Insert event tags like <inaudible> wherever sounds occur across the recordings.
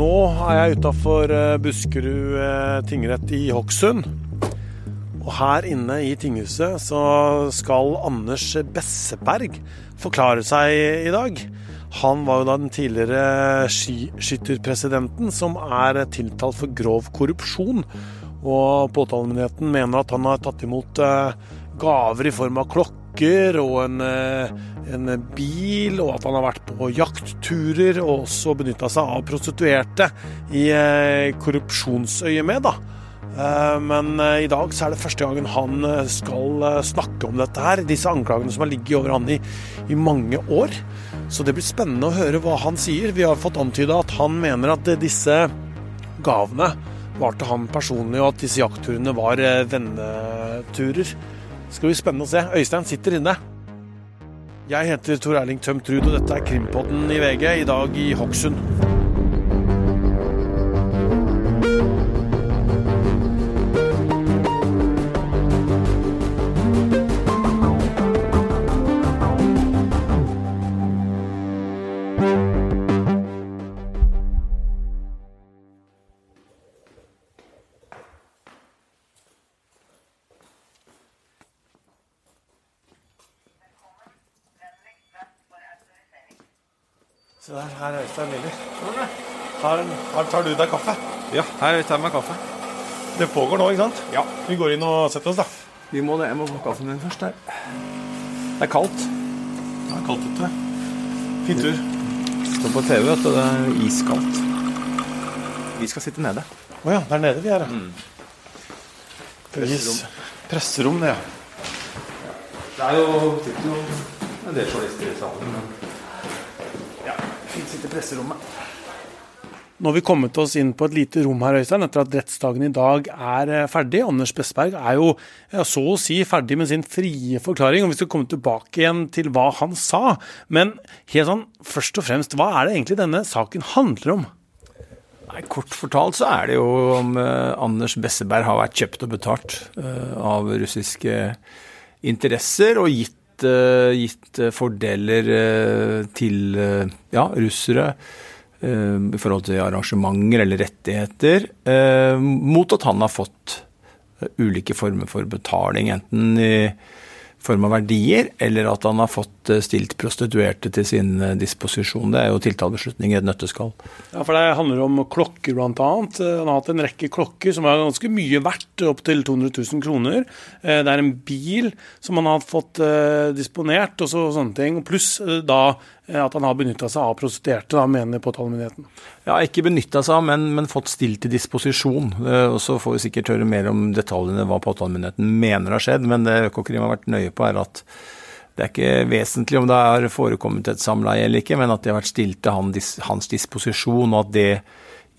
Nå er jeg utafor Buskerud eh, tingrett i Hokksund. Og her inne i tinghuset så skal Anders Besseberg forklare seg i dag. Han var jo da den tidligere skiskytterpresidenten som er tiltalt for grov korrupsjon. Og påtalemyndigheten mener at han har tatt imot eh, gaver i form av klokker og en, eh, en bil, og at han har vært på jaktturer og også benytta seg av prostituerte i eh, korrupsjonsøyemed. da. Men i dag så er det første gangen han skal snakke om dette her. Disse anklagene som har ligget over han i, i mange år. Så det blir spennende å høre hva han sier. Vi har fått antyda at han mener at disse gavene var til han personlig, og at disse jaktturene var venneturer. Skal bli spennende å se. Øystein sitter inne. Jeg heter Tor Erling Tømt Ruud, og dette er Krimpodden i VG, i dag i Hokksund. Her tar jeg meg kaffe. Det pågår nå, ikke sant? Ja. Vi går inn og setter oss, da. Vi må det. Jeg må få kaffen min først her. Det er kaldt. Det er kaldt ute. Fin tur. Står på TV, vet du. Det er iskaldt. Vi skal sitte nede. Å oh, ja. Det er nede vi er, ja. Mm. Presserom. Presserom, det, ja. Det er jo, sitter jo en del journalister i salen. men sitter i presserommet. Nå har vi kommet oss inn på et lite rom her, Øystein, etter at rettsdagen i dag er eh, ferdig. Anders Bestberg er jo så å si ferdig med sin frie forklaring, og vi skal komme tilbake igjen til hva han sa. Men helt sånn, først og fremst, hva er det egentlig denne saken handler om? Nei, Kort fortalt så er det jo om uh, Anders Besseberg har vært kjøpt og betalt uh, av russiske interesser og gitt Eh, gitt, eh, fordeler eh, til ja, russere i forhold til arrangementer eller rettigheter, mot at han har fått ulike former for betaling, enten i form av verdier, eller at han har fått eh, stilt prostituerte til sin eh, disposisjon. Det er jo tiltalebeslutning i et nøtteskall. Ja, for Det handler om klokker, bl.a. Han har hatt en rekke klokker som er ganske mye verdt, opptil 200 000 kroner. Eh, det er en bil som han har fått disponert, og så, sånne ting. Pluss da at han har benytta seg av prostituerte, da, mener påtalemyndigheten. Ja, ikke benytta seg av, men, men, fått stilt til disposisjon. Og Så får vi sikkert høre mer om detaljene hva påtalemyndigheten mener har skjedd. Men det Økokrim har vært nøye på, er at det er ikke vesentlig om det har forekommet et samleie eller ikke, men at det har vært stilt til hans disposisjon, og at det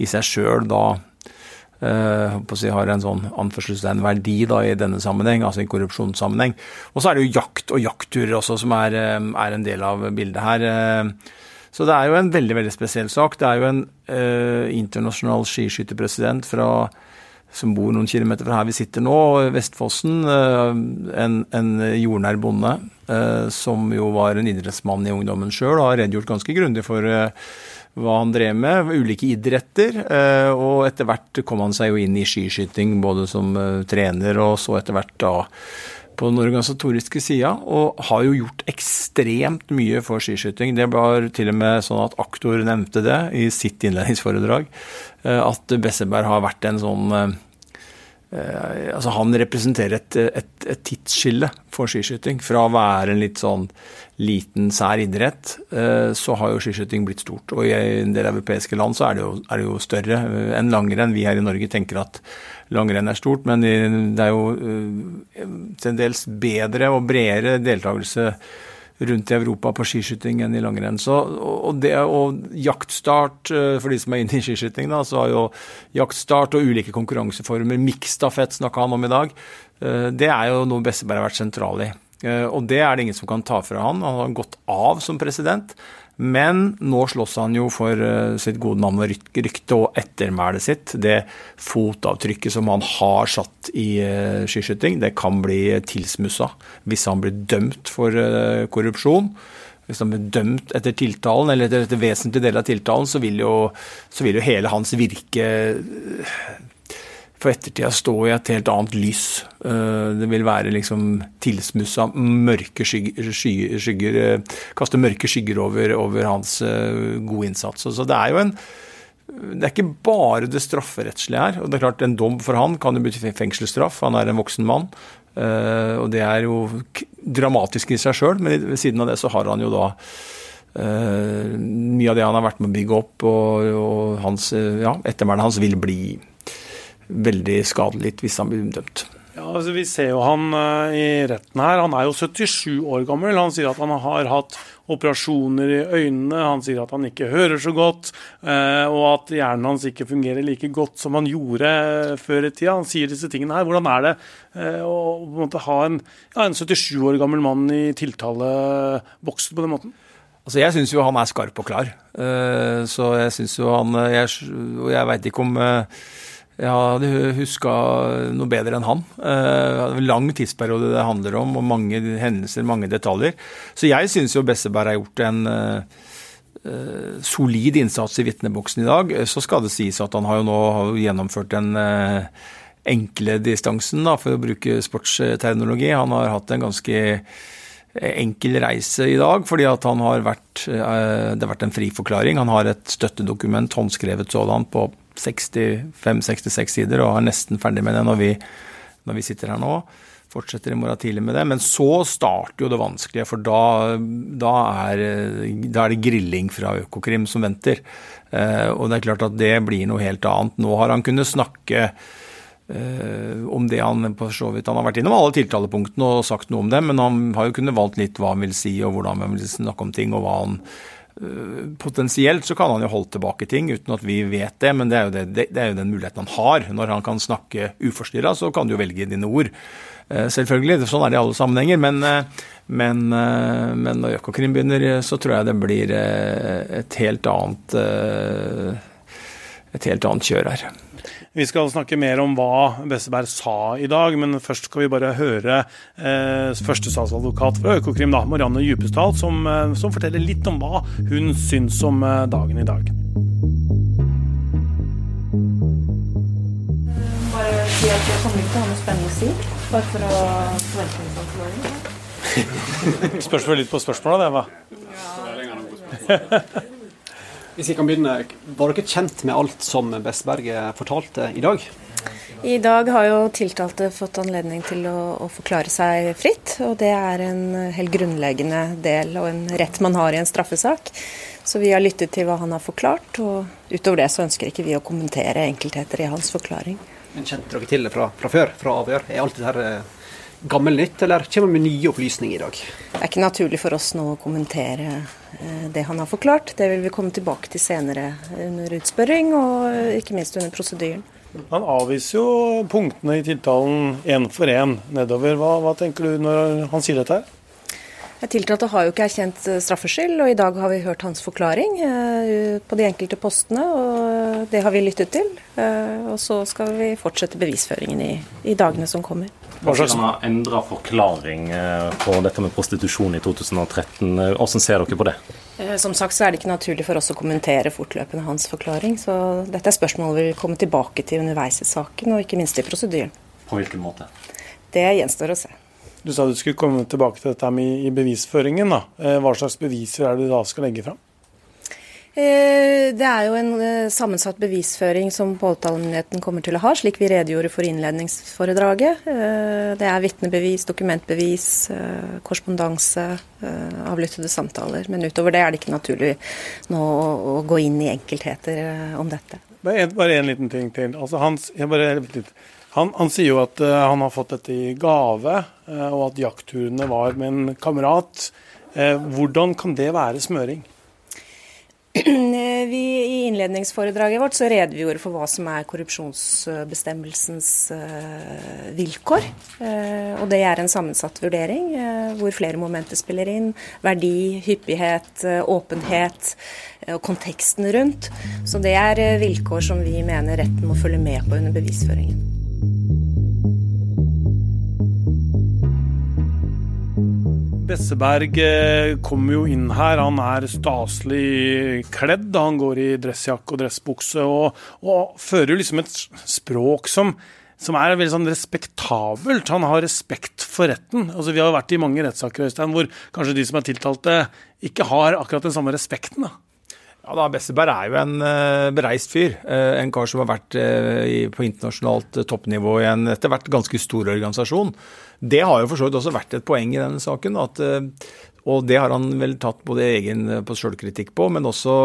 i seg sjøl da si, har en sånn anførselstegn verdi da, i denne sammenheng, altså i korrupsjonssammenheng. Og så er det jo jakt og jaktturer også som er, eh, er, en del av bildet her. Uh, så det er jo en veldig veldig spesiell sak. Det er jo en uh, internasjonal skiskytterpresident fra, som bor noen kilometer fra her vi sitter nå, Vestfossen. En, en jordnær bonde som jo var en idrettsmann i ungdommen sjøl, har redegjort ganske grundig for hva han drev med, ulike idretter. Eh, og etter hvert kom han seg jo inn i skiskyting, både som eh, trener og så etter hvert da på den organisatoriske sida, og har jo gjort ekstremt mye for skiskyting. Det var til og med sånn at aktor nevnte det i sitt innledningsforedrag, eh, at Besseberg har vært en sånn Eh, altså Han representerer et, et, et, tidsskille for skiskyting. Fra å være en litt sånn liten, sær idrett, eh, så har jo skiskyting blitt stort. Og i en del europeiske land så er det jo, er det jo større eh, enn langrenn. Vi her i Norge tenker at langrenn er stort, men det er jo til dels bedre og bredere deltakelse rundt i Europa på skiskyting enn i langrenn. Så, og, det, og jaktstart, eh, for de som er inne i skiskyting, da, så har jo jaktstart og ulike konkurranseformer, miksstafett snakka han om i dag, eh, det er jo noe Besseberg har vært sentral i. Eh, og det er det ingen som kan ta fra han. Han har gått av som president, Men nå slåss han jo for uh, sitt gode navn og rykte og ettermælet sitt. Det fotavtrykket som han har satt i uh, skiskyting, det kan bli tilsmussa hvis han blir dømt for uh, korrupsjon. Hvis han blir dømt etter tiltalen, eller etter vesentlig del av tiltalen, så vil, jo, så vil jo hele hans virke for ettertida stå i et helt annet lys. Eh, det vil være liksom tilsmussa mørke skygger, skygger, eh, Kaste mørke skygger over, over, hans eh, gode innsats. Så det er jo en det er ikke bare det strafferettslige her. og det er klart En dom for han kan jo bety fengselsstraff. Han er en voksen mann. Og det er jo dramatisk i seg sjøl, men ved siden av det så har han jo da mye av det han har vært med å bygge opp, og, og hans, ja, ettermælet hans vil bli veldig skadelig hvis han blir dømt. Ja, altså Vi ser jo han uh, i retten her. Han er jo 77 år gammel. Han sier at han har hatt operasjoner i øynene. Han sier at han ikke hører så godt, uh, og at hjernen hans ikke fungerer like godt som han gjorde uh, før i tida. Han sier disse tingene her. Hvordan er det å på en måte ha en, ja, en 77 år gammel mann i tiltaleboksen på den måten? Altså, Jeg syns jo han er skarp og klar. så jeg syns jo han Jeg, jeg veit ikke om jeg hadde huska noe bedre enn han. Uh, lang tidsperiode det handler om, og mange hendelser, mange detaljer. Så jeg syns jo Besseberg har gjort en uh, solid innsats i vitneboksen i dag. Så skal det sies at han har jo nå gjennomført den enkle distansen, da, for å bruke sportsterminologi. Han har hatt en ganske enkel reise i dag, fordi at han har vært, det har vært en fri forklaring. Han har et støttedokument, håndskrevet sådan, på 65-66 sider og er nesten ferdig med det når vi, når vi, sitter her nå. Fortsetter i morgen tidlig med det. Men så starter jo det vanskelige, for da, da, er, da er, det grilling fra Økokrim som venter. Eh, og det er klart at det blir noe helt annet. Nå har han kunnet snakke eh, om det han på så vidt Han har vært innom alle tiltalepunktene og sagt noe om det, men han har jo kunnet valgt litt hva han vil si og hvordan han vil snakke om ting, og hva han potensielt så kan han jo holde tilbake ting uten at vi vet det, men det er jo, det, det er jo den muligheten han har. Når han kan snakke uforstyrra, så kan du jo velge dine ord. Eh, selvfølgelig, sånn er det i alle sammenhenger. Men, eh, men, men når Økokrim begynner, så tror jeg det blir et helt annet et helt annet kjør her. Vi skal snakke mer om hva Besseberg sa i dag, men først skal vi bare høre eh, førstestatsadvokat fra Økokrim, da, Marianne Djupesdal, som, eh, som, forteller litt om hva hun syns om eh, dagen i dag. Bare si at jeg kommer ikke til å ha noe spennende å si, bare for å forvente en forklaring. <laughs> Spørs vel litt på spørsmålet, det, hva? Ja. Hvis jeg kan begynne, Var dere kjent med alt som Bestberget fortalte i dag? I dag har jo tiltalte fått anledning til å, å, forklare seg fritt. Og det er en helt grunnleggende del og en rett man har i en straffesak. Så vi har lyttet til hva han har forklart, og utover det så ønsker ikke vi å kommentere enkeltheter i hans forklaring. Men Kjente dere til det fra, fra før, fra avhør? Er alt dette her eh, gammelnytt, eller kommer med nye opplysninger i dag? Det er ikke naturlig for oss nå å kommentere eh, det han har forklart. Det vil vi komme tilbake til senere under utspørring, og ikke minst under prosedyren. Han avviser jo punktene i tiltalen én for én nedover. Hva, hva, tenker du når han sier dette? her? Tiltalte har jo ikke erkjent eh, straffskyld, og i dag har vi hørt hans forklaring eh, på de enkelte postene. og Det har vi lyttet til. Og så skal vi fortsette bevisføringen i, i dagene som kommer. Hva slags endra forklaring eh, på dette med prostitusjon i 2013. Hvordan ser dere på det? Eh, som sagt så er det ikke naturlig for oss å kommentere fortløpende hans forklaring. Så dette er spørsmål vi vil komme tilbake til underveis i saken, og ikke minst i prosedyren. På hvilken måte? Det gjenstår å se. Du sa du skulle komme tilbake til dette med i bevisføringen. da. Eh, hva slags beviser er det du da skal legge fram? Eh, det er jo en eh, sammensatt bevisføring som påtalemyndigheten kommer til å ha, slik vi redegjorde for innledningsforedraget. Det er vitnebevis, dokumentbevis, korrespondanse, avlyttede samtaler. Men utover det er det ikke naturlig nå å gå inn i enkeltheter om dette. Bare en liten ting til. Altså, han, han, han, sier jo at han har fått dette i gave, og at jaktturene var med en kamerat. Hvordan kan det være smøring? <clears throat> Vi i innledningsforedraget vårt så redegjorde for hva som er korrupsjonsbestemmelsens uh, vilkår. Uh, og det er en sammensatt vurdering uh, hvor flere momenter spiller inn. Verdi, hyppighet, åpenhet og konteksten rundt. Så det er vilkår som vi mener retten må følge med på under bevisføringen. Besseberg kommer jo inn her. Han er staselig kledd. Han går i dressjakke og dressbukse og, og fører jo liksom et språk som, som er veldig sånn respektabelt. Han har respekt for retten. Altså, vi har jo vært i mange rettssaker Øystein, hvor kanskje de som er tiltalte, ikke har akkurat den samme respekten. da. Ja da, Besseberg er jo en uh, bereist fyr. Uh, en kar som har vært uh, i, på internasjonalt toppnivå i en etter hvert ganske stor organisasjon. Det har jo for så vidt også vært et poeng i denne saken. At, og det har han vel tatt både egen på selvkritikk på, men også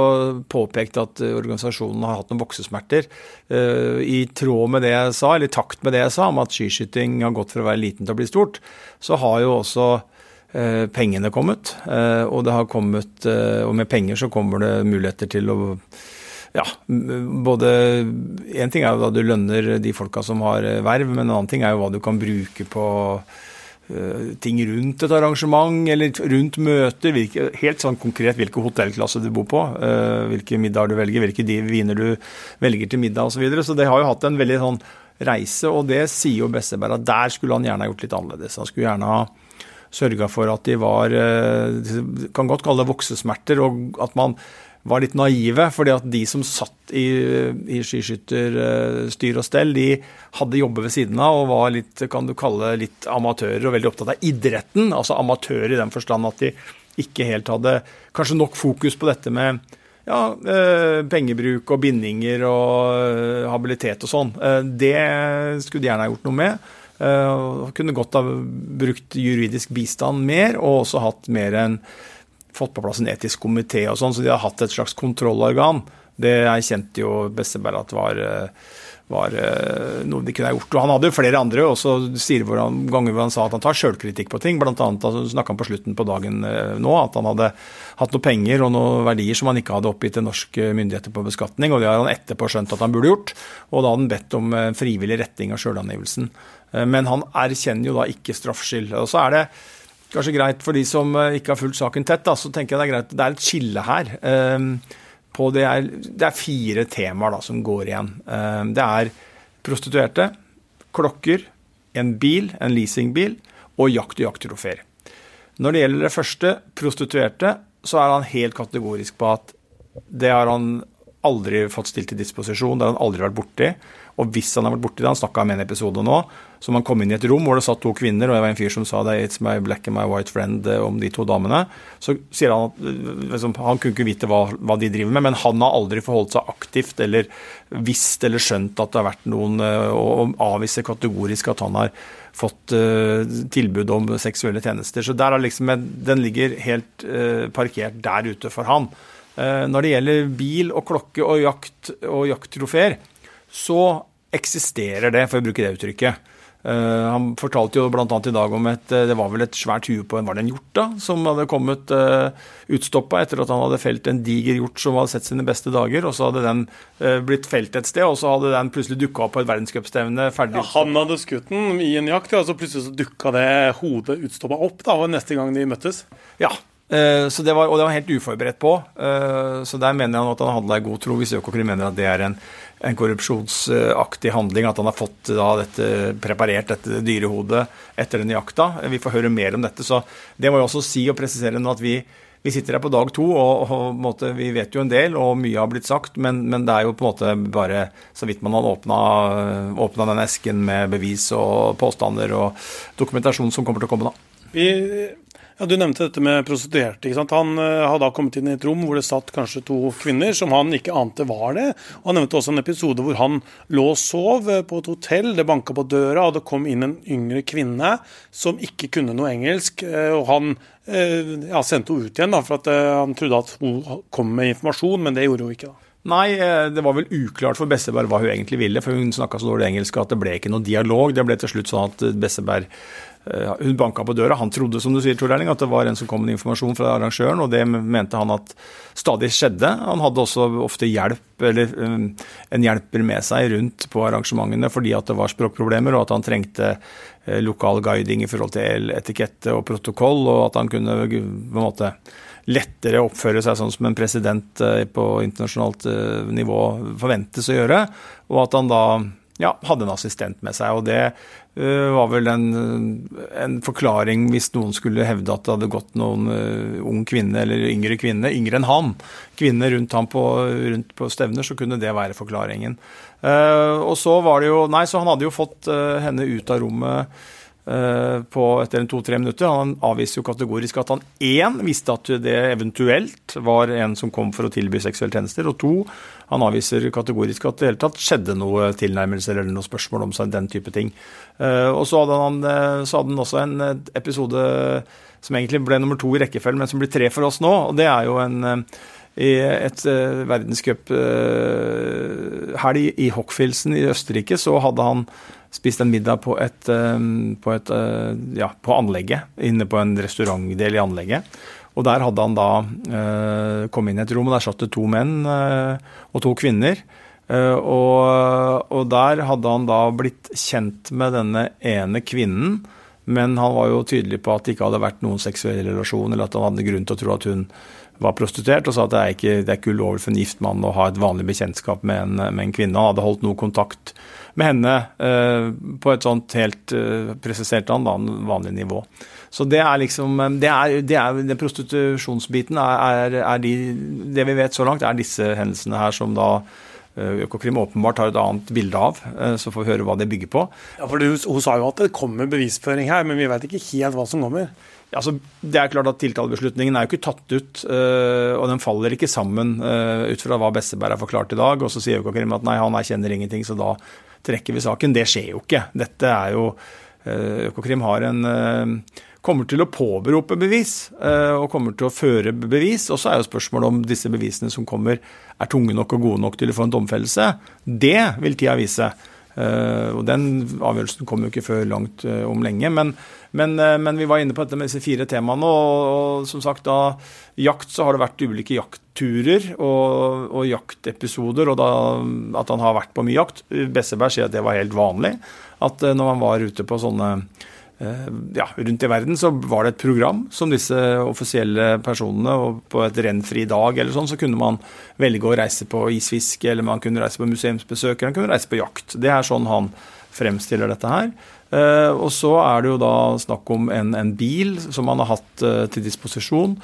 påpekt at organisasjonen har hatt noen voksesmerter. I tråd med det jeg sa, eller i takt med det jeg sa om at skiskyting har gått fra å være liten til å bli stort, så har jo også Eh, pengene kommet. Eh, og det har kommet eh, Og med penger så kommer det muligheter til å ja, både En ting er jo da du lønner de folka som har verv, men en annen ting er jo hva du kan bruke på ting rundt et arrangement eller rundt møter. Hvilke, helt sånn konkret hvilke hotellklasse du bor på, hvilke middager du velger, hvilke viner du velger til middag osv. Så, videre. så det har jo hatt en veldig sånn reise, og det sier jo Besseberg at der skulle han gjerne ha gjort litt annerledes. Han skulle gjerne ha sørga for at de var eh, Kan godt kalle det voksesmerter, og at man var litt naive. fordi at de som satt i, i skiskytterstyr og stell, de hadde jobber ved siden av og var litt, kan du kalle litt amatører og veldig opptatt av idretten. Altså amatører i den forstand at de ikke helt hadde kanskje nok fokus på dette med ja, eh, pengebruk og bindinger og eh, habilitet og sånn. Det skulle de gjerne ha gjort noe med. Kunne godt ha brukt juridisk bistand mer, og også hatt mer enn fått på plass en etisk komité og sånn, så de har hatt et slags kontrollorgan. Det erkjente jo Besseberg at var, eh, var uh, noe de kunne ha gjort. Og han hadde jo flere andre også sier hvor han, ganger hvor han sa at han tar sjølkritikk på ting. Blant annet altså, snakka han på slutten på dagen uh, nå at han hadde hatt noe penger og noen verdier som han ikke hadde oppgitt til norske myndigheter på beskatning, og det har han etterpå skjønt at han burde gjort. Og da hadde han bedt om frivillig retting av sjølangivelsen. Eh, men han erkjenner jo da ikke straffskyld. Og så er det kanskje greit for de som eh, ikke har fulgt saken tett, da, så tenker jeg det er greit. Det er et skille her. Eh, det er, det, er, fire temaer da, som går igjen. Det er prostituerte, klokker, en bil, en leasingbil, og jakt og jakttrofeer. Når det gjelder det første, prostituerte, så er han helt kategorisk på at det har han aldri fått stilt til disposisjon, det har han aldri vært borti. Og hvis han har vært borti det, han snakka om en episode nå, som han kom inn i et rom hvor det satt to kvinner, og det var en fyr som sa det, 'It's my black and my white friend' eh, om de to damene. Så sier han at eh, liksom, han kunne ikke vite hva, hva, de driver med, men han har aldri forholdt seg aktivt eller visst eller skjønt at det har vært noen, eh, og avviser kategorisk at han har fått uh, tilbud om seksuelle tjenester. Så der er liksom, den ligger helt uh, parkert der ute for han. Uh, når det gjelder bil og klokke og jakt og jakttrofeer, så eksisterer det, for å bruke det uttrykket. Uh, han fortalte jo bl.a. i dag om et eh, det var vel et svært hue på en var det en hjort da, som hadde kommet uh, utstoppa etter at han hadde felt en diger hjort som hadde sett sine beste dager. og Så hadde den uh, blitt felt et sted, og så hadde den plutselig dukka opp på et verdenscupstevne. ferdig. Ja, han hadde skutt den i en jakt, og så plutselig så dukka det hodet utstoppa opp da, neste gang de møttes. Ja, så det var, og det var helt uforberedt på. Så der mener han at han handla i god tro, hvis Økokrim mener at det er en en korrupsjonsaktig handling. At han har fått da, dette, preparert dette dyrehodet etter den jakta. Vi får høre mer om dette. så Det må jeg også si og presisere nå at vi, vi sitter her på dag to, og, og måte, vi vet jo en del, og mye har blitt sagt. Men, men, det er jo på en måte bare så vidt man har åpna, åpna den esken med bevis og påstander og dokumentasjon som kommer til å komme da. Vi ja, Du nevnte dette med prostituerte. ikke sant? Han uh, hadde da kommet inn i et rom hvor det satt kanskje to kvinner som han ikke ante var det. Og Han nevnte også en episode hvor han lå og sov uh, på et hotell. Det banka på døra, og det kom inn en yngre kvinne som ikke kunne noe engelsk. Uh, og Han ja, sendte henne ut igjen da, for at han trodde at hun kom med informasjon, men det gjorde hun ikke. da. Nei, det var vel uklart for Besseberg hva hun egentlig ville, for hun snakka så dårlig engelsk at det ble ikke noe dialog. Det ble til slutt sånn at Besseberg Eh, hun banka på døra. Han trodde som du sier, Tor Erling, at det var en som kom med informasjon fra arrangøren, og det mente han at stadig skjedde. Han hadde også ofte hjelp, eller um, en hjelper med seg rundt på arrangementene fordi at det var språkproblemer, og at han trengte eh, lokal guiding i forhold til etikette og protokoll, og at han kunne på en måte lettere oppføre seg sånn som en president eh, på internasjonalt nivå forventes å gjøre, og at han da ja, hadde en assistent med seg. og Det uh, var vel en, en, forklaring hvis noen skulle hevde at det hadde gått noen uh, ung kvinne eller yngre kvinne, yngre enn han, kvinne rundt ham på, rundt på stevner, så kunne det være forklaringen. Uh, og så var det jo Nei, så han hadde jo fått henne ut av rommet på etter en to-tre minutter. Han avviser jo kategorisk at han én visste at det eventuelt var en som kom for å tilby seksuelle tjenester, og to han avviser kategorisk at det hele tatt skjedde noe tilnærmelser eller noe spørsmål om seg, den type ting. Eh, og så hadde han, eh, så hadde han også en episode som egentlig ble nummer to i rekkefølgen, men som blir tre for oss nå. og Det er jo en i et uh, verdenscuphelg uh, i Hockfilsen i Østerrike, så hadde han spist en middag på et, eh, på, et, eh, ja, på anlegget, inne på en restaurantdel i anlegget. Og der hadde han da eh, kommet inn i et rom, og der satt det to menn eh, og to kvinner. Eh, og, og, der hadde han da blitt kjent med denne ene kvinnen, men han var jo tydelig på at det ikke hadde vært noen seksuell relasjon, eller at han hadde grunn til å tro at hun var prostituert, og sa at det er ikke, det er ikke ulovlig for en gift mann å ha et vanlig bekjentskap med en, med en kvinne. Han hadde holdt noe kontakt med henne eh, på et sånt helt eh, presisert vanlig nivå. Så det er liksom eh, det er, det er, det Prostitusjonsbiten er, er de, Det vi vet så langt, er disse hendelsene her som da Økokrim åpenbart har et annet bilde av. Så får vi høre hva det bygger på. Ja, for Hun, hun sa jo at det kommer bevisføring her, men vi vet ikke helt hva som kommer. Altså, det er klart at Tiltalebeslutningen er jo ikke tatt ut, og den faller ikke sammen ut fra hva Besseberg har forklart i dag. Og så sier Økokrim at nei, han erkjenner ingenting, så da trekker vi saken. Det skjer jo ikke. Dette er jo eh, Økokrim har en eh, kommer til å påberope bevis eh, og kommer til å føre bevis. Og så er jo spørsmålet om disse bevisene som kommer, er tunge nok og gode nok til å få en domfellelse. Det vil tida vise. Og Den avgjørelsen kom jo ikke før langt om lenge. Men, men, men, vi var inne på dette med disse fire temaene. Og, og som sagt, da jakt så har det vært ulike jaktturer og, og jaktepisoder, og da, at han har vært på mye jakt. Besseberg sier at det var helt vanlig. At eh, når man var ute på sånne eh, ja, rundt i verden, så var det et program som disse offisielle personene og På et rennfri dag eller sånn, så kunne man velge å reise på isfiske, eller man kunne reise på museumsbesøk, eller man kunne reise på jakt. Det er sånn han fremstiller dette her. Uh, og så er det jo da snakk om en, en bil som han har hatt uh, til disposisjon.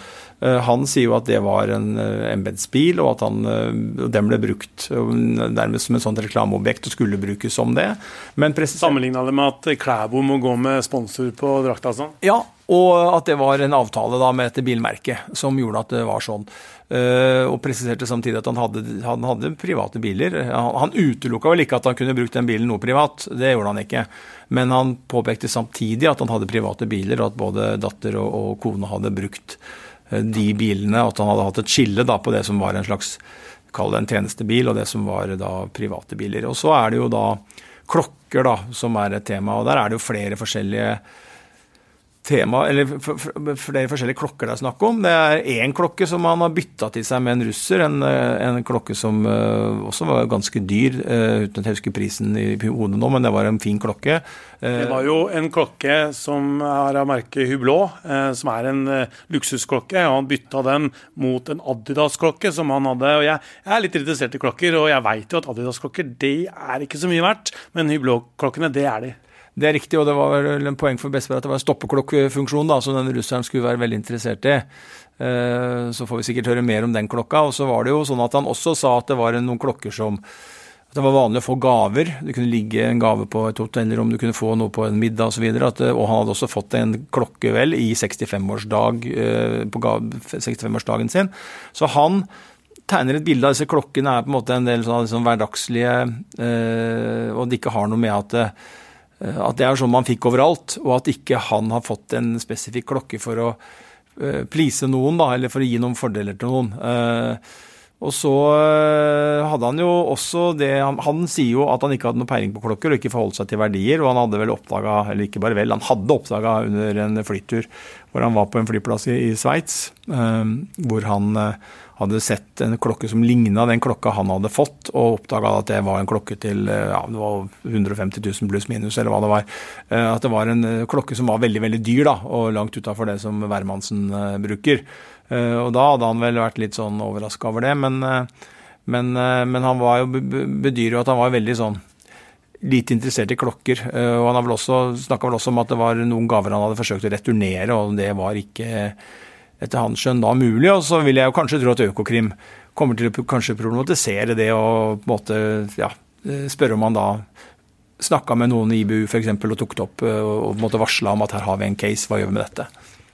Uh, han sier jo at det var en embetsbil, og at han, den ble brukt nærmest som et sånt reklameobjekt og skulle brukes som det. Men Sammenligna det med at Klæbo må gå med sponsor på drakta sånn? Ja, og at det var en avtale da med dette bilmerket som gjorde at det var sånn. Og presiserte samtidig at han hadde, han hadde private biler. Han, utelukka vel ikke at han kunne brukt den bilen noe privat, det gjorde han ikke. Men han påpekte samtidig at han hadde private biler, og at både datter og, og kone hadde brukt de bilene. At han hadde hatt et skille da, på det som var en slags kall det en tjenestebil, og det som var da private biler. Og så er det jo da klokker da, som er et tema, og der er det jo flere forskjellige tema, eller flere forskjellige klokker det er snakk om. Det er én klokke som han har bytta til seg med en russer, en, en klokke som uh, også var ganske dyr, uh, uten at jeg husker prisen i hodet nå, men det var en fin klokke. Uh, det var jo en klokke som er av merket Hublot, som er en luksusklokke. og Han bytta den mot en Adidas-klokke som han hadde. og Jeg, jeg er litt interessert i klokker, og jeg veit jo at Adidas-klokker det er ikke så mye verdt, men Hublot-klokkene, det er de. Det er riktig, og det var vel en poeng for Bestberg at det var en stoppeklokkefunksjon da, som den russeren skulle være veldig interessert i. Eh, så får vi sikkert høre mer om den klokka. Og så var det jo sånn at han også sa at det var noen klokker som at det var vanlig å få gaver. Du kunne ligge en gave på et hotellrom, du kunne få noe på en middag osv. Og, så og han hadde også fått en klokke vel i 65-årsdag eh, på 65-årsdagen sin. Så han tegner et bilde av disse klokkene er på en måte en del sånn, sånn hverdagslige, eh, og det ikke har noe med at Eh, at det er sånn man fikk overalt, og at ikke han har fått en spesifikk klokke for å uh, please noen, da, eller for å gi noen fordeler til noen. Uh, Og så hadde han jo også det han, han, sier jo at han ikke hadde noe peiling på klokker og ikke forholdt seg til verdier. Og han hadde vel oppdaga, eller ikke bare vel, han hadde oppdaga under en flytur hvor han var på en flyplass i, i Sveits, hvor han hadde sett en klokke som ligna den klokka han hadde fått, og oppdaga at det var en klokke til ja, det var 150 000 pluss minus, eller hva det var. At det var en klokke som var veldig, veldig dyr, da, og langt utafor det som hvermannsen bruker. Eh, og da hadde han vel vært litt sånn overraska over det, men, eh, men, eh, men, han var jo, bedyrer jo at han var veldig sånn lite interessert i klokker. Og han snakka vel også om at det var noen gaver han hadde forsøkt å returnere, og det var ikke etter hans skjønn da mulig. Og så vil jeg jo kanskje tro at Økokrim kommer til å kanskje problematisere det og på en måte ja, spørre om han da snakka med noen i IBU f.eks. og tok det opp og på en om at her har vi en case, hva gjør vi med dette?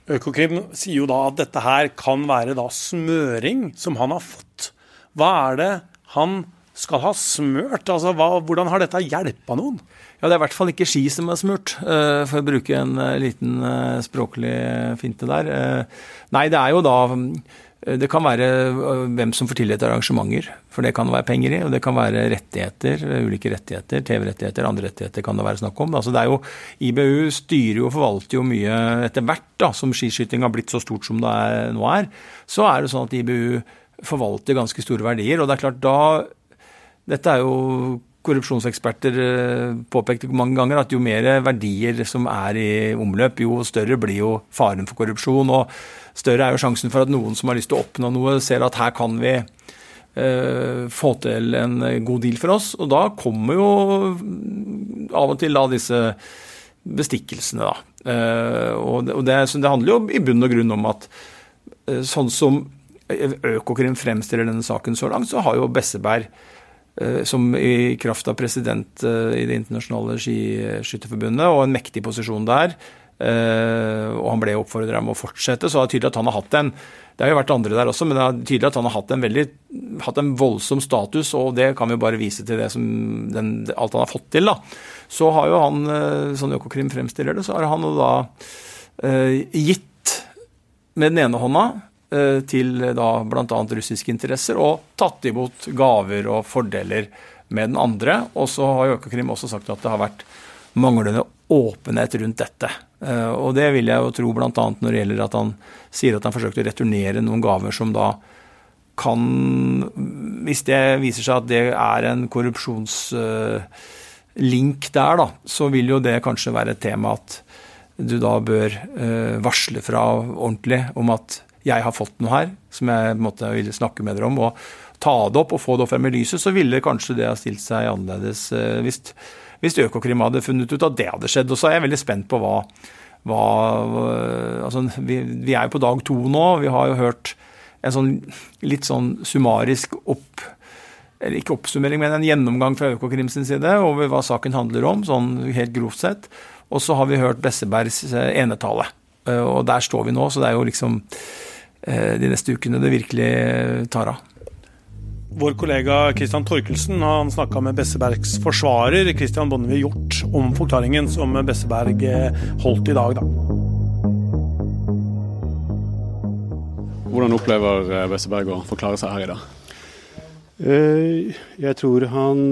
Økokrim sier jo da at dette her kan være da smøring som han har fått. Hva er det han skal ha smørt? Altså, hva, Hvordan har dette hjelpa noen? Ja, Det er i hvert fall ikke ski som er smurt, uh, for å bruke en uh, liten uh, språklig finte der. nei, det er jo da Eh, det kan være hvem som får tildelt arrangementer, for det kan det være penger i. Og det kan være rettigheter, ulike rettigheter, TV-rettigheter, andre rettigheter kan det være snakk om. Altså det er jo, IBU styrer jo og forvalter jo mye etter hvert da, som skiskyting har blitt så stort som det er, nå er. Så er det sånn at IBU forvalter ganske store verdier. Og det er klart da Dette er jo korrupsjonseksperter øh, påpekte mange ganger at jo mer verdier som er i omløp, jo større blir jo faren for korrupsjon. og større er jo sjansen for at noen som har lyst til å oppnå noe, ser at her kan vi eh, få til en god deal for oss. Og da kommer jo av og til da disse bestikkelsene, da. Eh, og det, det, handler jo i bunn og grunn om at eh, sånn som Økokrim fremstiller denne saken så langt, så har jo Besseberg eh, som i kraft av president eh, i Det internasjonale skiskytterforbundet og en mektig posisjon der, og han ble oppfordra om å fortsette, så det er tydelig at han har hatt en Det har jo vært andre der også, men det er tydelig at han har hatt en veldig hatt en voldsom status, og det kan vi jo bare vise til som den, alt han har fått til. da. Så har jo han, sånn Økokrim fremstiller det, så har han jo da gitt med den ene hånda til da bl.a. russiske interesser, og tatt imot gaver og fordeler med den andre. Og så har Økokrim også sagt at det har vært manglende åpenhet rundt dette. Eh, og det vil jeg jo tro bl.a. når det gjelder at han sier at han forsøkte å returnere noen gaver som da kan Hvis det viser seg at det er en korrupsjonslink der, da, så vil jo det kanskje være et tema at du da bør eh, varsle fra ordentlig om at jeg har fått noe her som jeg måtte en måte vil snakke med dere om, og ta det opp og få det opp frem i lyset, så ville kanskje det ha stilt seg annerledes eh, hvis hvis Økokrim hadde funnet ut at det hadde skjedd. Og så er jeg veldig spent på hva, hva altså, vi, vi, er jo på dag to nå. Vi har jo hørt en sånn litt sånn summarisk opp eller ikke oppsummering, men en gjennomgang fra Økokrim sin side over hva saken handler om, sånn helt grovt sett. Og så har vi hørt Bessebergs eh, enetale. Eh, og der står vi nå, så det er jo liksom eh, de neste ukene det virkelig tar av. Vår kollega Christian Torkelsen han snakka med Bessebergs forsvarer Christian Bonnevie Hjort om forklaringen som Besseberg eh, holdt i dag. Da. Hvordan opplever Besseberg å forklare seg her i dag? Eh, jeg tror han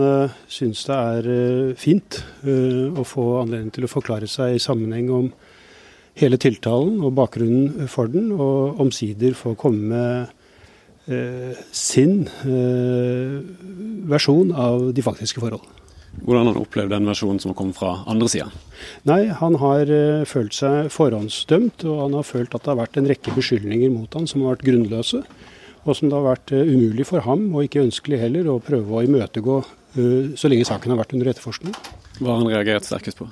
syns det er fint å få anledning til å forklare seg i sammenheng om hele tiltalen og bakgrunnen for den, og omsider få komme med Eh, sin eh, versjon av de faktiske forhold. Hvordan har han opplevd den versjonen som har kommet fra andre sida? Nei, Han har eh, følt seg forhåndsdømt, og han har følt at det har vært en rekke beskyldninger mot han som har vært grunnløse. Og som det har vært uh, umulig for ham, og ikke ønskelig heller, å prøve å imøtegå uh, så lenge saken har vært under etterforskning. Hva har han reagert sterkest på?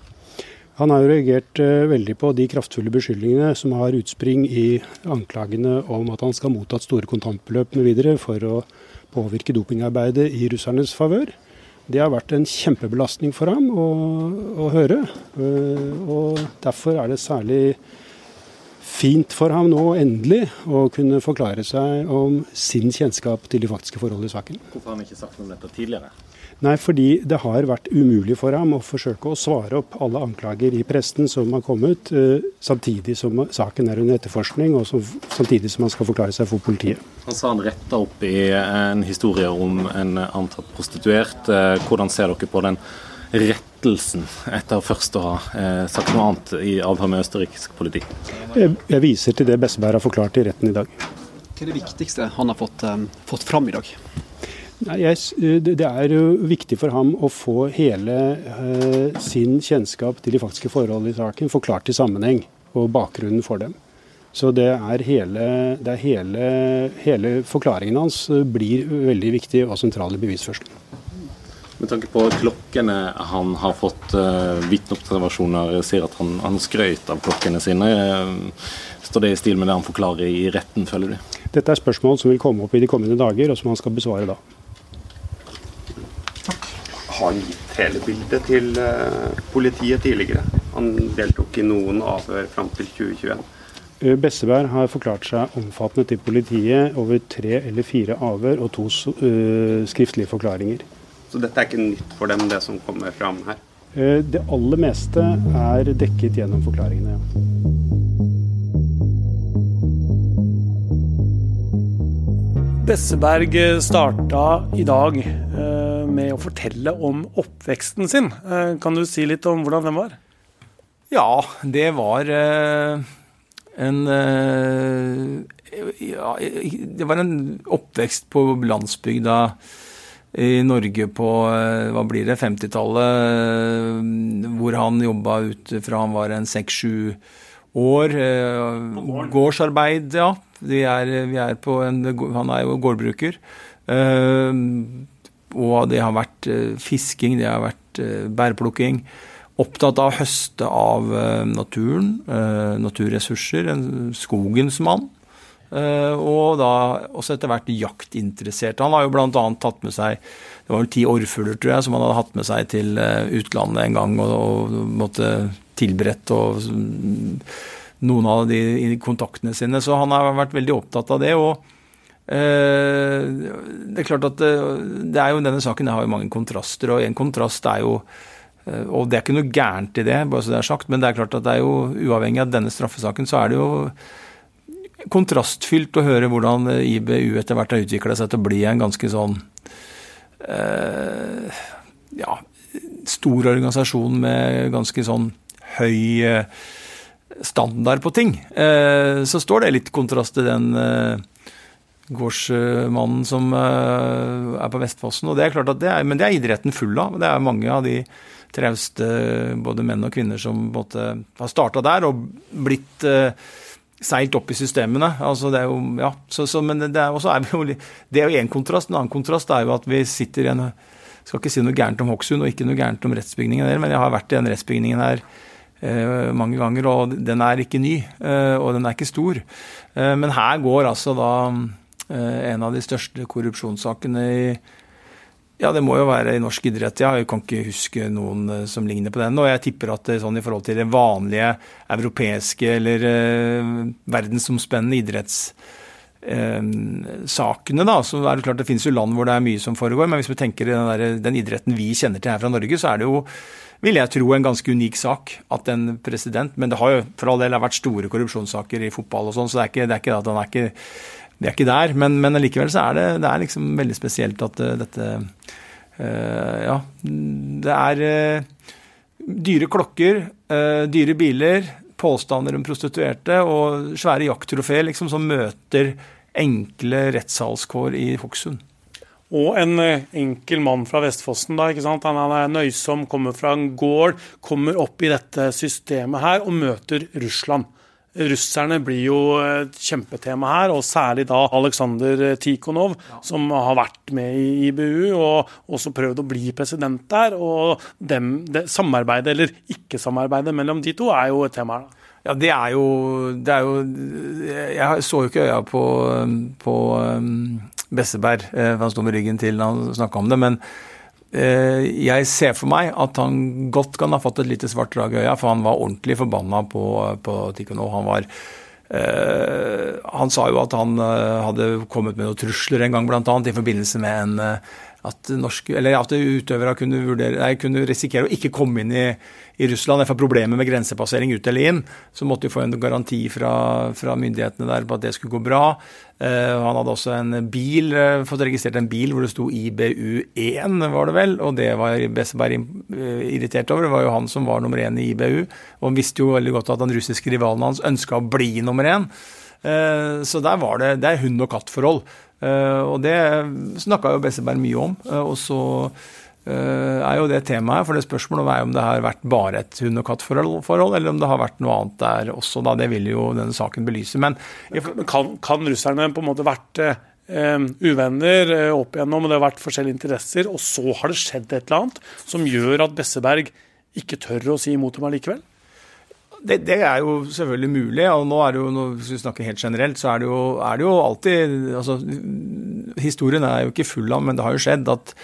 Han har jo reagert uh, veldig på de kraftfulle beskyldningene som har utspring i anklagene om at han skal ha mottatt store kontantbeløp mv. for å påvirke dopingarbeidet i russernes favør. Det har vært en kjempebelastning for ham å, å høre. Uh, og derfor er det særlig fint for ham nå endelig å kunne forklare seg om sin kjennskap til de faktiske forhold i saken. Hvorfor har han ikke sagt noe om dette tidligere? Nei, fordi det har vært umulig for ham å forsøke å svare opp alle anklager i presten som har kommet, eh, samtidig som saken er under etterforskning, og som, samtidig som han skal forklare seg for politiet. Han sa han retta opp i en historie om en antatt prostituert. Eh, hvordan ser dere på den rettelsen etter først å ha eh, sagt noe annet i avhør med østerriksk politi? Jeg, jeg viser til det Besseberg har forklart i retten i dag. Hva er det viktigste han har fått, um, fått fram i dag? Nei, det er jo viktig for ham å få hele uh, sin kjennskap til de faktiske forhold i saken forklart i sammenheng, og bakgrunnen for dem. Så det er hele, det er hele, hele forklaringen hans blir veldig viktig og sentral i bevisførselen. Med tanke på klokkene han har fått, uh, vitneobservasjoner sier at han, han skrøt av klokkene sine. Står det i stil med det han forklarer i retten, føler du? Dette er spørsmål som vil komme opp i de kommende dager, og som han skal besvare da har han gitt hele bildet til uh, politiet tidligere. Han deltok i noen avhør fram til 2021. Eh, Besseberg har forklart seg omfattende til politiet over tre eller fire avhør og to uh, skriftlige forklaringer. Så dette er ikke nytt for dem, det som kommer fram her? Det aller meste er dekket gjennom forklaringene. ja. Besseberg starta i dag med å fortelle om oppveksten sin. Eh, kan du si litt om hvordan den var? Ja, det var eh, en eh, ja, Det var en oppvekst på landsbygda i Norge på hva blir det, 50-tallet, hvor han jobba ut fra han var en seks-sju år. Gårdsarbeid, ja. Vi er, vi er på en, han er jo gårdbruker. Og det har vært eh, fisking, det har vært eh, bærplukking. Opptatt av å høste av eh, naturen, naturressurser. En skogens mann. Og da også etter hvert jaktinteressert. Han har jo bl.a. tatt med seg det var vel ti orrfugler, tror jeg, som han hadde hatt med seg til utlandet en gang og, og måtte tilberedt og noen av de kontaktene sine. Så han har vært veldig opptatt av det. og det er klart at det, det er jo denne saken har jo mange kontraster, og en kontrast er jo eh, og det er ikke noe gærent i det, bare så det er sagt, men det er klart at det er jo uavhengig av denne straffesaken, så er det jo kontrastfylt å høre hvordan IBU etter hvert har utvikla seg til å bli en ganske sånn eh, ja, stor organisasjon med ganske sånn høy standard på ting. Eh, så står det litt kontrast til den eh, gårdsmannen som eh, er på Vestfossen. og det er klart at det er, Men det er idretten full av. Det er mange av de trauste både menn og kvinner som måte, har starta der og blitt uh, seilt opp i systemene. Altså det er jo, ja, så, så, Men det er, jo, én kontrast. En annen kontrast er jo at vi sitter i en Skal ikke si noe gærent om Hokksund og ikke noe gærent om rettsbygningen der, men jeg har vært i den rettsbygningen her eh, mange ganger, og den er ikke ny, Eh, og den er ikke stor. men her går altså da Eh, en av de største korrupsjonssakene i ja, det må jo være i norsk idrett, ja. Jeg kan ikke huske noen eh, som ligner på den. Og jeg tipper at det, sånn i forhold til det vanlige europeiske eller eh, verdensomspennende idrettssakene, eh, da, så er det klart det finnes jo land hvor det er mye som foregår. Men hvis vi tenker den, der, den idretten vi kjenner til her fra Norge, så er det jo vil jeg tro, en ganske unik sak at en president Men det har jo for all del vært store korrupsjonssaker i fotball og sånn, så det er ikke, det er ikke at han er ikke vi er ikke der, men, men likevel så er det, det er liksom veldig spesielt at uh, dette uh, Ja, det er uh, dyre klokker, dyre biler, påstander om prostituerte og svære jakttrofeer liksom, som møter enkle rettssalskår i Hokksund. Og en enkel mann fra Vestfossen. da, ikke sant? Han er nøysom, kommer fra en gård, kommer opp i dette systemet her og møter Russland. Russerne blir jo et kjempetema her, og særlig da Aleksandr Tikhonov, ja. som har vært med i IBU og også prøvd å bli president der. Og dem, det, samarbeidet eller ikke-samarbeidet mellom de to er jo et tema her. da. Ja, det er jo, det er jo Jeg så jo ikke øya på, på um, Besseberg, eh, for han sto med ryggen til da han snakka om det. men Eh, jeg ser for meg at han godt kan ha fått et lite svart drag i øya, for han var ordentlig forbanna på, på Tikhonov. Han var Uh, han sa jo at han uh, hadde kommet med noen trusler en gang, bl.a. i forbindelse med en at, norske, at utøvere kunne, vurdere, nei, kunne, risikere å ikke komme inn i, i Russland. For problemet med grensepassering ut eller inn, så måtte de få en garanti fra, fra myndighetene der på at det skulle gå bra. Uh, han hadde også en bil, uh, fått registrert en bil hvor det sto IBU1, var det vel. Og det var Besseberg uh, irritert over. Det var jo han som var nummer én i IBU. Og han visste jo veldig godt at den russiske rivalen hans ønska å bli nummer én. Så der var det, det er hund og katt-forhold. Og det snakka jo Besseberg mye om. Og så Eh, er jo det temaet. For det spørsmålet er om det har vært bare et hund- og kattforhold, eller om det har vært noe annet der også. Da. Det vil jo denne saken belyse. Men kan, kan russerne på en måte vært eh, uvenner eh, opp igjennom, og det har vært forskjellige interesser, og så har det skjedd et eller annet som gjør at Besseberg ikke tør å si imot dem allikevel? Det, det, er jo selvfølgelig mulig. og nå er det jo, Hvis vi snakker helt generelt, så er det jo, er det jo alltid altså, Historien er jo ikke full av, men det har jo skjedd at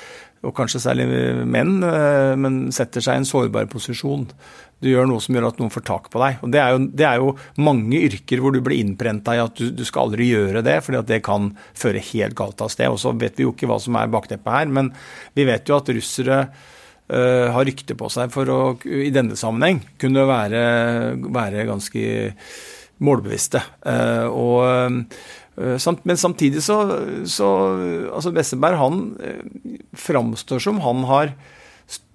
og kanskje særlig menn, eh, men setter seg i en sårbar posisjon. Du gjør noe som gjør at noen får tak på deg. Og Det er jo, det er jo mange yrker hvor du blir innprenta i at du, du, skal aldri gjøre det, fordi at det kan føre helt galt av sted. Og så vet vi jo ikke hva som er bakteppet her, men vi vet jo at russere har rykte på seg for å i denne sammenheng kunne være, være ganske målbevisste. Uh, og Eh, men samtidig så, så altså Besseberg han eh, framstår som han har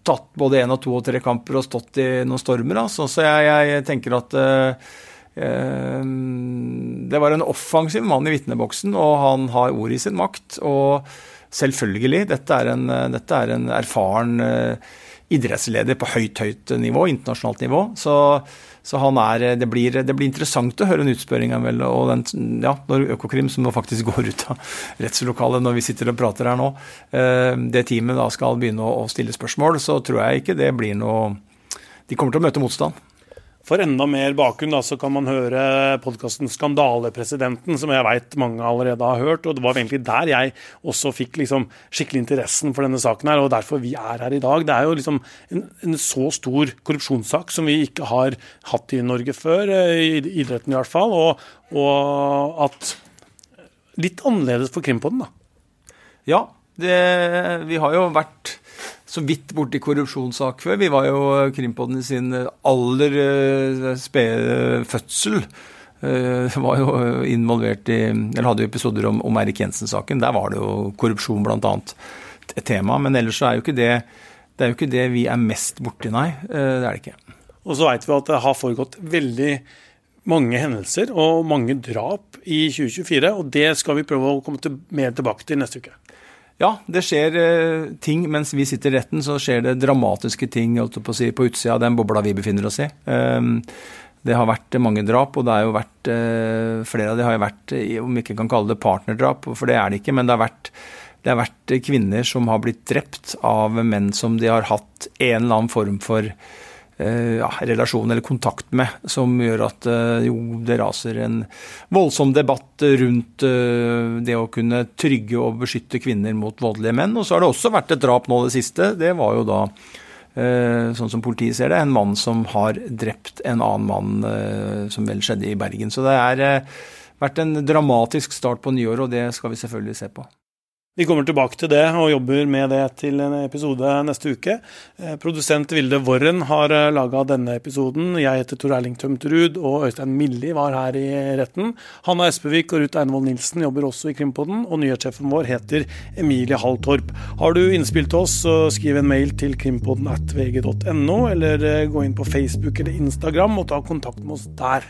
tatt både én og to og tre kamper og stått i noen stormer. Altså. Så jeg, jeg, tenker at uh, det var en offensiv mann i vitneboksen, og han har ordet i sin makt. Og selvfølgelig, dette er en, dette er en erfaren uh, idrettsleder på høyt, høyt nivå, internasjonalt nivå. Så så er, det, blir, det, blir, interessant å høre en utspørring vel, og den, ja, når Økokrim, som nå faktisk <laughs> går ut av rettslokalet når vi sitter og prater her nå, eh, det teamet da skal begynne å stille spørsmål, så tror jeg ikke det blir noe De kommer til å møte motstand. For enda mer bakgrunn da, så kan man høre podkasten 'Skandalepresidenten', som jeg veit mange allerede har hørt. og Det var egentlig der jeg også fikk liksom skikkelig interessen for denne saken, her, og derfor vi er her i dag. Det er jo liksom en, en så stor korrupsjonssak som vi ikke har hatt i Norge før, eh, i idretten i hvert fall. Og, og at Litt annerledes for Krimpodden, da. Ja, det, vi har jo vært så vidt borti korrupsjonssak før. Vi var jo Krimpodden i sin aller uh, spede fødsel. <laughs> Var jo involvert i Eller hadde jo episoder om, om Erik Jensen-saken. Der var det jo korrupsjon bl.a. et tema. Men ellers så er jo ikke det det er jo ikke det vi er mest borti, nei. Det er det ikke. Og så veit vi at det har foregått veldig mange hendelser og mange drap i 2024. Og det skal vi prøve å komme til, mer tilbake til neste uke. Ja, det skjer eh, ting mens vi sitter i retten, så skjer det dramatiske ting på, si, på, utsida av den bobla vi befinner oss i. Um, det har vært mange drap, og det har jo vært uh, flere av de har jo vært, om vi ikke kan kalle det partnerdrap, for det er det ikke, men det har vært det har vært kvinner som har blitt drept av menn som de har hatt en eller annen form for Eh, ja, relasjon eller kontakt med, som gjør at eh, jo, det raser en voldsom debatt rundt eh, det å kunne trygge og beskytte kvinner mot voldelige menn. Og så har det også vært et drap nå det siste. Det var jo da, sånn som politiet ser det, en mann som har drept en annen mann, som vel skjedde i Bergen. Så det har vært en dramatisk start på nyåret, og det skal vi selvfølgelig se på. Vi kommer tilbake til det og jobber med det til en episode neste uke. Eh, produsent Vilde Worren har eh, laga denne episoden. Jeg heter Tor Erling Tømterud, og Øystein Milli var her i retten. Hanna Espevik og Ruth Einevold Nilsen jobber også i Krimpodden, og nyhetssjefen vår heter Emilie Halltorp. Har du innspill til oss, så skriv en mail til krimpodden at vg.no, eller eh, gå inn på Facebook eller Instagram og ta kontakt med oss der.